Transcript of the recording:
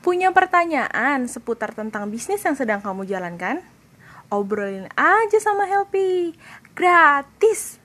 Punya pertanyaan seputar tentang bisnis yang sedang kamu jalankan? Obrolin aja sama Helpy. Gratis.